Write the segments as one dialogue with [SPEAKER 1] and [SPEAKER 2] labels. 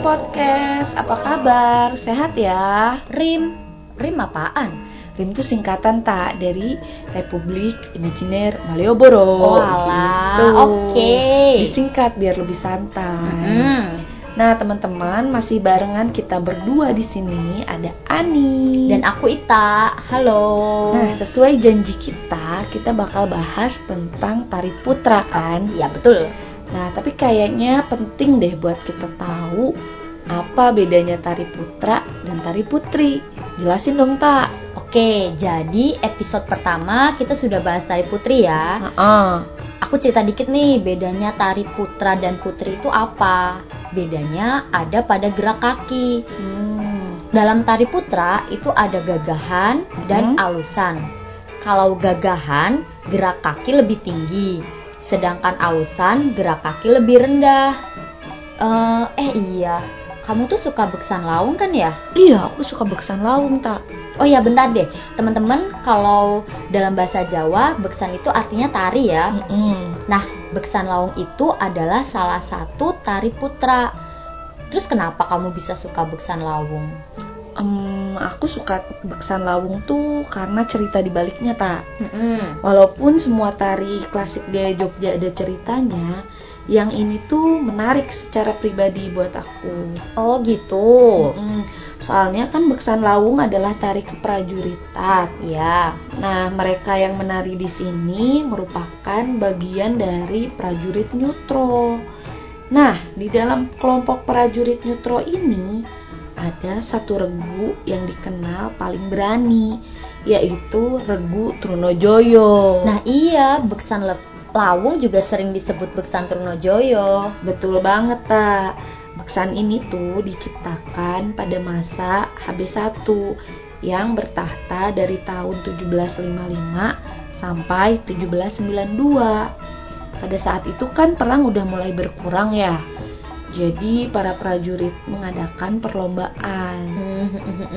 [SPEAKER 1] Rim Podcast, apa kabar? Sehat ya?
[SPEAKER 2] Rim, Rim apaan?
[SPEAKER 1] Rim itu singkatan tak dari Republik Imajiner Malioboro.
[SPEAKER 2] Oh
[SPEAKER 1] Gitu.
[SPEAKER 2] oke.
[SPEAKER 1] Disingkat biar lebih santai.
[SPEAKER 2] Hmm.
[SPEAKER 1] Nah teman-teman masih barengan kita berdua di sini ada Ani
[SPEAKER 2] Dan aku Ita, halo.
[SPEAKER 1] Nah sesuai janji kita kita bakal bahas tentang tari putra kan.
[SPEAKER 2] Iya betul.
[SPEAKER 1] Nah, tapi kayaknya penting deh buat kita tahu apa bedanya tari putra dan tari putri. Jelasin dong, Tak.
[SPEAKER 2] Oke, jadi episode pertama kita sudah bahas tari putri ya.
[SPEAKER 1] Heeh.
[SPEAKER 2] Aku cerita dikit nih, bedanya tari putra dan putri itu apa? Bedanya ada pada gerak kaki.
[SPEAKER 1] Hmm.
[SPEAKER 2] Dalam tari putra itu ada gagahan dan
[SPEAKER 1] Mhm.
[SPEAKER 2] alusan. Kalau gagahan, gerak kaki lebih tinggi, sedangkan alusan gerak kaki lebih rendah. Eh, eh iya, kamu tuh suka beksan laung kan ya?
[SPEAKER 1] Iya, aku suka beksan lawung, Tak.
[SPEAKER 2] Oh ya bentar deh, teman-teman kalau dalam bahasa Jawa beksan itu artinya tari ya.
[SPEAKER 1] Mm-mm.
[SPEAKER 2] Nah, beksan laung itu adalah salah satu tari putra. Terus kenapa kamu bisa suka beksan laung?
[SPEAKER 1] Em, aku suka beksan lawung tuh karena cerita di baliknya, Tak. Walaupun semua tari klasik gaya Jogja ada ceritanya, yang ini tuh menarik secara pribadi buat aku.
[SPEAKER 2] Oh gitu.
[SPEAKER 1] Mm-mm. Soalnya kan beksan lawung adalah tari keprajuritan.
[SPEAKER 2] Iya.
[SPEAKER 1] Nah, mereka yang menari di sini merupakan bagian dari prajurit nyutro. Nah, di dalam kelompok prajurit nyutro ini ada satu regu yang dikenal paling berani, yaitu Regu Trunojoyo.
[SPEAKER 2] Nah iya, beksan le- lawung juga sering disebut beksan Trunojoyo.
[SPEAKER 1] Betul banget, tak. Beksan ini tuh diciptakan pada masa HB1 yang bertahta dari tahun 1755 sampai 1792. Pada saat itu kan perang udah mulai berkurang ya. Jadi para prajurit mengadakan perlombaan.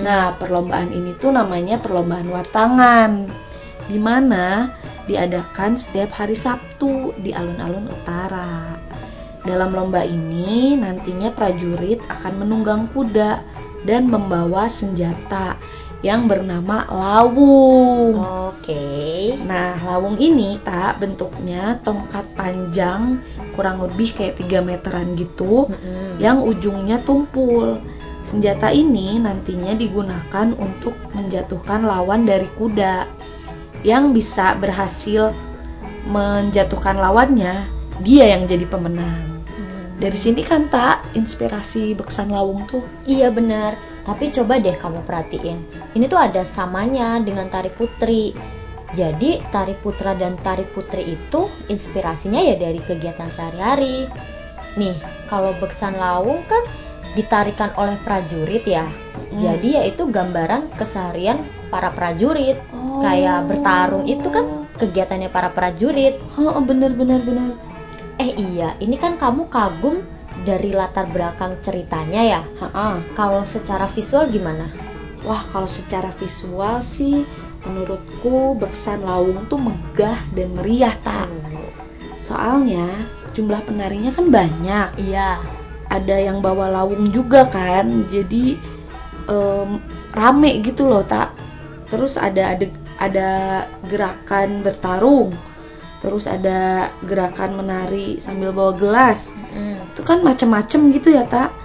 [SPEAKER 1] Nah, perlombaan ini tuh namanya perlombaan watangan. Di mana diadakan setiap hari Sabtu di alun-alun utara. Dalam lomba ini nantinya prajurit akan menunggang kuda dan membawa senjata yang bernama lawung.
[SPEAKER 2] Oke.
[SPEAKER 1] Nah, lawung ini tak bentuknya tongkat panjang kurang lebih kayak 3 meteran gitu
[SPEAKER 2] Mm-mm.
[SPEAKER 1] yang ujungnya tumpul. Senjata ini nantinya digunakan untuk menjatuhkan lawan dari kuda. Yang bisa berhasil menjatuhkan lawannya, dia yang jadi pemenang.
[SPEAKER 2] Hmm.
[SPEAKER 1] Dari sini kan tak inspirasi beksan lawung tuh.
[SPEAKER 2] Iya benar. Tapi coba deh kamu perhatiin. Ini tuh ada samanya dengan tari putri. Jadi tari putra dan tari putri itu inspirasinya ya dari kegiatan sehari-hari. Nih, kalau beksan lawung kan ditarikan oleh prajurit ya.
[SPEAKER 1] Hmm.
[SPEAKER 2] Jadi yaitu gambaran keseharian para prajurit.
[SPEAKER 1] Oh.
[SPEAKER 2] Kayak bertarung itu kan kegiatannya para prajurit.
[SPEAKER 1] Oh, bener bener bener.
[SPEAKER 2] Eh iya, ini kan kamu kagum dari latar belakang ceritanya ya. Kalau secara visual gimana?
[SPEAKER 1] Wah, kalau secara visual sih menurutku beksan lawung tuh megah dan meriah tak. Soalnya jumlah penarinya kan banyak.
[SPEAKER 2] Iya.
[SPEAKER 1] Ada yang bawa lawung juga kan. Jadi em, rame gitu loh tak. Terus ada ada ada gerakan bertarung. Terus ada gerakan menari sambil bawa gelas.
[SPEAKER 2] Mm.
[SPEAKER 1] Itu kan macem-macem gitu ya tak.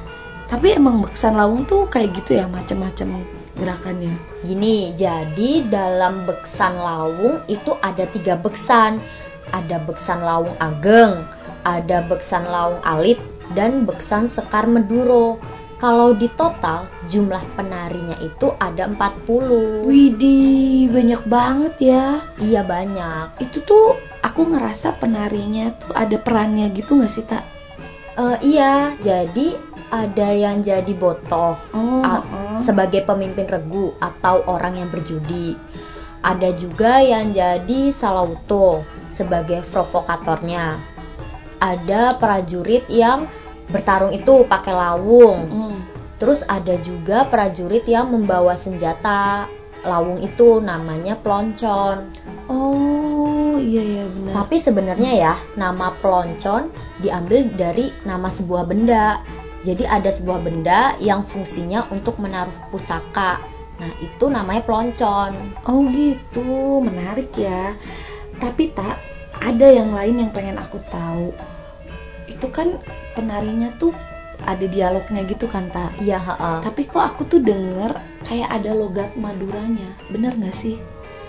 [SPEAKER 1] Tapi emang beksan lawung tuh kayak gitu ya macem-macem gerakannya.
[SPEAKER 2] Gini, jadi dalam beksan lawung itu ada tiga beksan. Ada beksan lawung ageng, ada beksan lawung alit, dan beksan sekar meduro. Kalau di total jumlah penarinya itu ada 40.
[SPEAKER 1] Widih, banyak banget ya.
[SPEAKER 2] Iya banyak.
[SPEAKER 1] Itu tuh aku ngerasa penarinya tuh ada perannya gitu nggak sih tak?
[SPEAKER 2] Eh, iya, jadi ada yang jadi botoh
[SPEAKER 1] Oh, oh.
[SPEAKER 2] sebagai pemimpin regu atau orang yang berjudi. Ada juga yang jadi salauto sebagai provokatornya. Ada prajurit yang bertarung itu pakai lawung.
[SPEAKER 1] Mm.
[SPEAKER 2] Terus ada juga prajurit yang membawa senjata lawung itu namanya ploncon.
[SPEAKER 1] Oh, iya ya benar.
[SPEAKER 2] Tapi sebenarnya ya nama ploncon diambil dari nama sebuah benda. Jadi ada sebuah benda yang fungsinya untuk menaruh pusaka. Nah, itu namanya peloncon.
[SPEAKER 1] Oh gitu, menarik ya. Tapi tak ada yang lain yang pengen aku tahu. Itu kan penarinya tuh ada dialognya gitu kan tak?
[SPEAKER 2] Iya, heeh.
[SPEAKER 1] Tapi kok aku tuh denger kayak ada logat Maduranya, bener gak sih?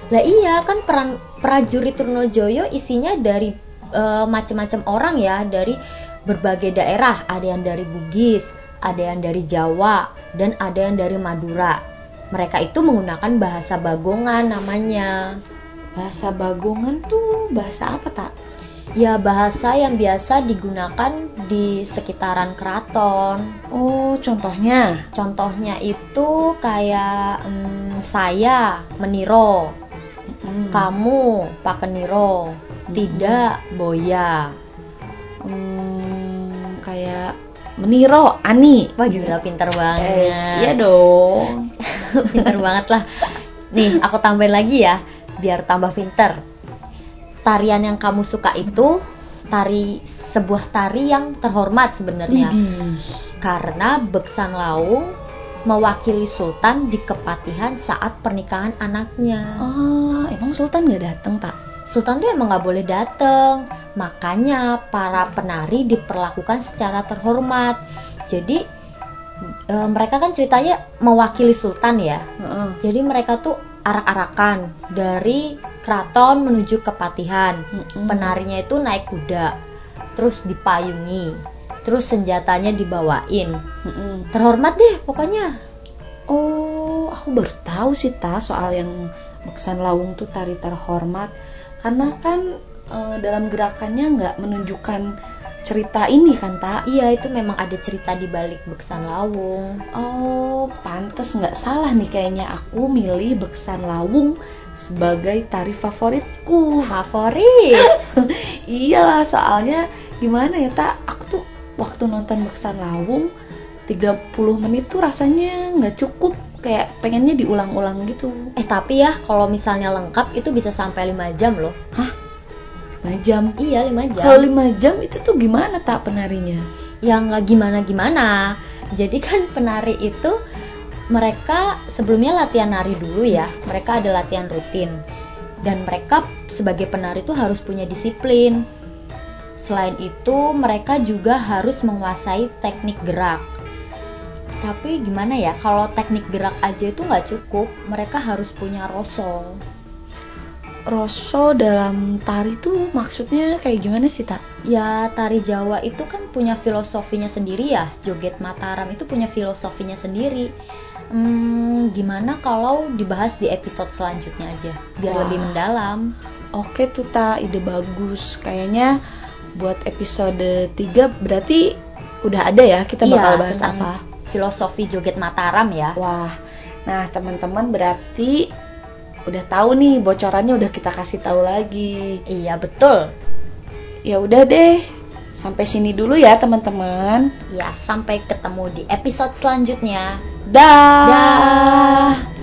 [SPEAKER 2] Lah iya kan peran prajurit Trunojoyo isinya dari eh, macam-macam orang ya, dari berbagai daerah. Ada yang dari Bugis, ada yang dari Jawa, dan ada yang dari Madura. Mereka itu menggunakan bahasa Bagongan namanya.
[SPEAKER 1] Bahasa Bagongan tuh bahasa apa tak?
[SPEAKER 2] Ya bahasa yang biasa digunakan di sekitaran keraton.
[SPEAKER 1] Oh, contohnya?
[SPEAKER 2] Contohnya itu kayak mm, saya meniro,
[SPEAKER 1] Mm,
[SPEAKER 2] kamu pakeniro, tidak boya.
[SPEAKER 1] hmm, kayak Meniro, Ani.
[SPEAKER 2] Wah gila pinter banget.
[SPEAKER 1] Eh, iya dong.
[SPEAKER 2] pinter banget lah. Nih aku tambahin lagi ya, biar tambah pinter. Tarian yang kamu suka itu tari sebuah tari yang terhormat sebenarnya. Karena Beksan Laung mewakili Sultan di kepatihan saat pernikahan anaknya.
[SPEAKER 1] Oh, emang Sultan gak datang tak?
[SPEAKER 2] Sultan tuh emang nggak boleh dateng, makanya para penari diperlakukan secara terhormat. Jadi e, mereka kan ceritanya mewakili Sultan ya.
[SPEAKER 1] Heeh.
[SPEAKER 2] Jadi mereka tuh arak-arakan dari keraton menuju kepatihan.
[SPEAKER 1] Mm-mm.
[SPEAKER 2] Penarinya itu naik kuda, terus dipayungi, terus senjatanya dibawain.
[SPEAKER 1] Mm-mm.
[SPEAKER 2] Terhormat deh pokoknya.
[SPEAKER 1] Oh, aku baru tahu sih ta soal yang Beksan Lawung tuh tari terhormat karena kan eh, dalam gerakannya nggak menunjukkan cerita ini kan tak?
[SPEAKER 2] Iya itu memang ada cerita di balik Beksan Lawung.
[SPEAKER 1] Oh, pantes nggak salah nih kayaknya aku milih Beksan Lawung sebagai tari favoritku.
[SPEAKER 2] Favorit.
[SPEAKER 1] Iyalah, soalnya gimana ya tak? Aku tuh waktu nonton Beksan Lawung 30 menit tuh rasanya nggak cukup kayak pengennya diulang-ulang gitu.
[SPEAKER 2] eh tapi ya kalau misalnya lengkap itu bisa sampai 5 jam loh.
[SPEAKER 1] 5 jam.
[SPEAKER 2] Iya 5 jam.
[SPEAKER 1] Kalau 5 jam itu tuh gimana tak penarinya?
[SPEAKER 2] Ya nggak gimana-gimana. Jadi kan penari itu mereka sebelumnya latihan nari dulu ya. Mereka ada latihan rutin. Dan mereka sebagai penari itu harus punya disiplin. Selain itu, mereka juga harus menguasai teknik gerak. Tapi gimana ya, kalau teknik gerak aja itu nggak cukup, mereka harus punya rosol.
[SPEAKER 1] Rosso dalam tari tuh maksudnya kayak gimana sih tak?
[SPEAKER 2] Ya, tari Jawa itu kan punya filosofinya sendiri ya. Joget Mataram itu punya filosofinya sendiri. Hmm, gimana kalau dibahas di episode selanjutnya aja, biar
[SPEAKER 1] Wah.
[SPEAKER 2] lebih mendalam.
[SPEAKER 1] Oke tuh tak, ide bagus. Kayaknya buat episode 3 berarti udah ada ya kita bakal
[SPEAKER 2] Iya,
[SPEAKER 1] bahas
[SPEAKER 2] tentang
[SPEAKER 1] apa?
[SPEAKER 2] Filosofi joget Mataram ya.
[SPEAKER 1] Wah, nah teman-teman berarti udah tahu nih bocorannya udah kita kasih tahu lagi.
[SPEAKER 2] Iya, betul.
[SPEAKER 1] Ya udah deh, sampai sini dulu ya teman-teman.
[SPEAKER 2] Ya, sampai ketemu di episode selanjutnya.
[SPEAKER 1] Dah.
[SPEAKER 2] Dah.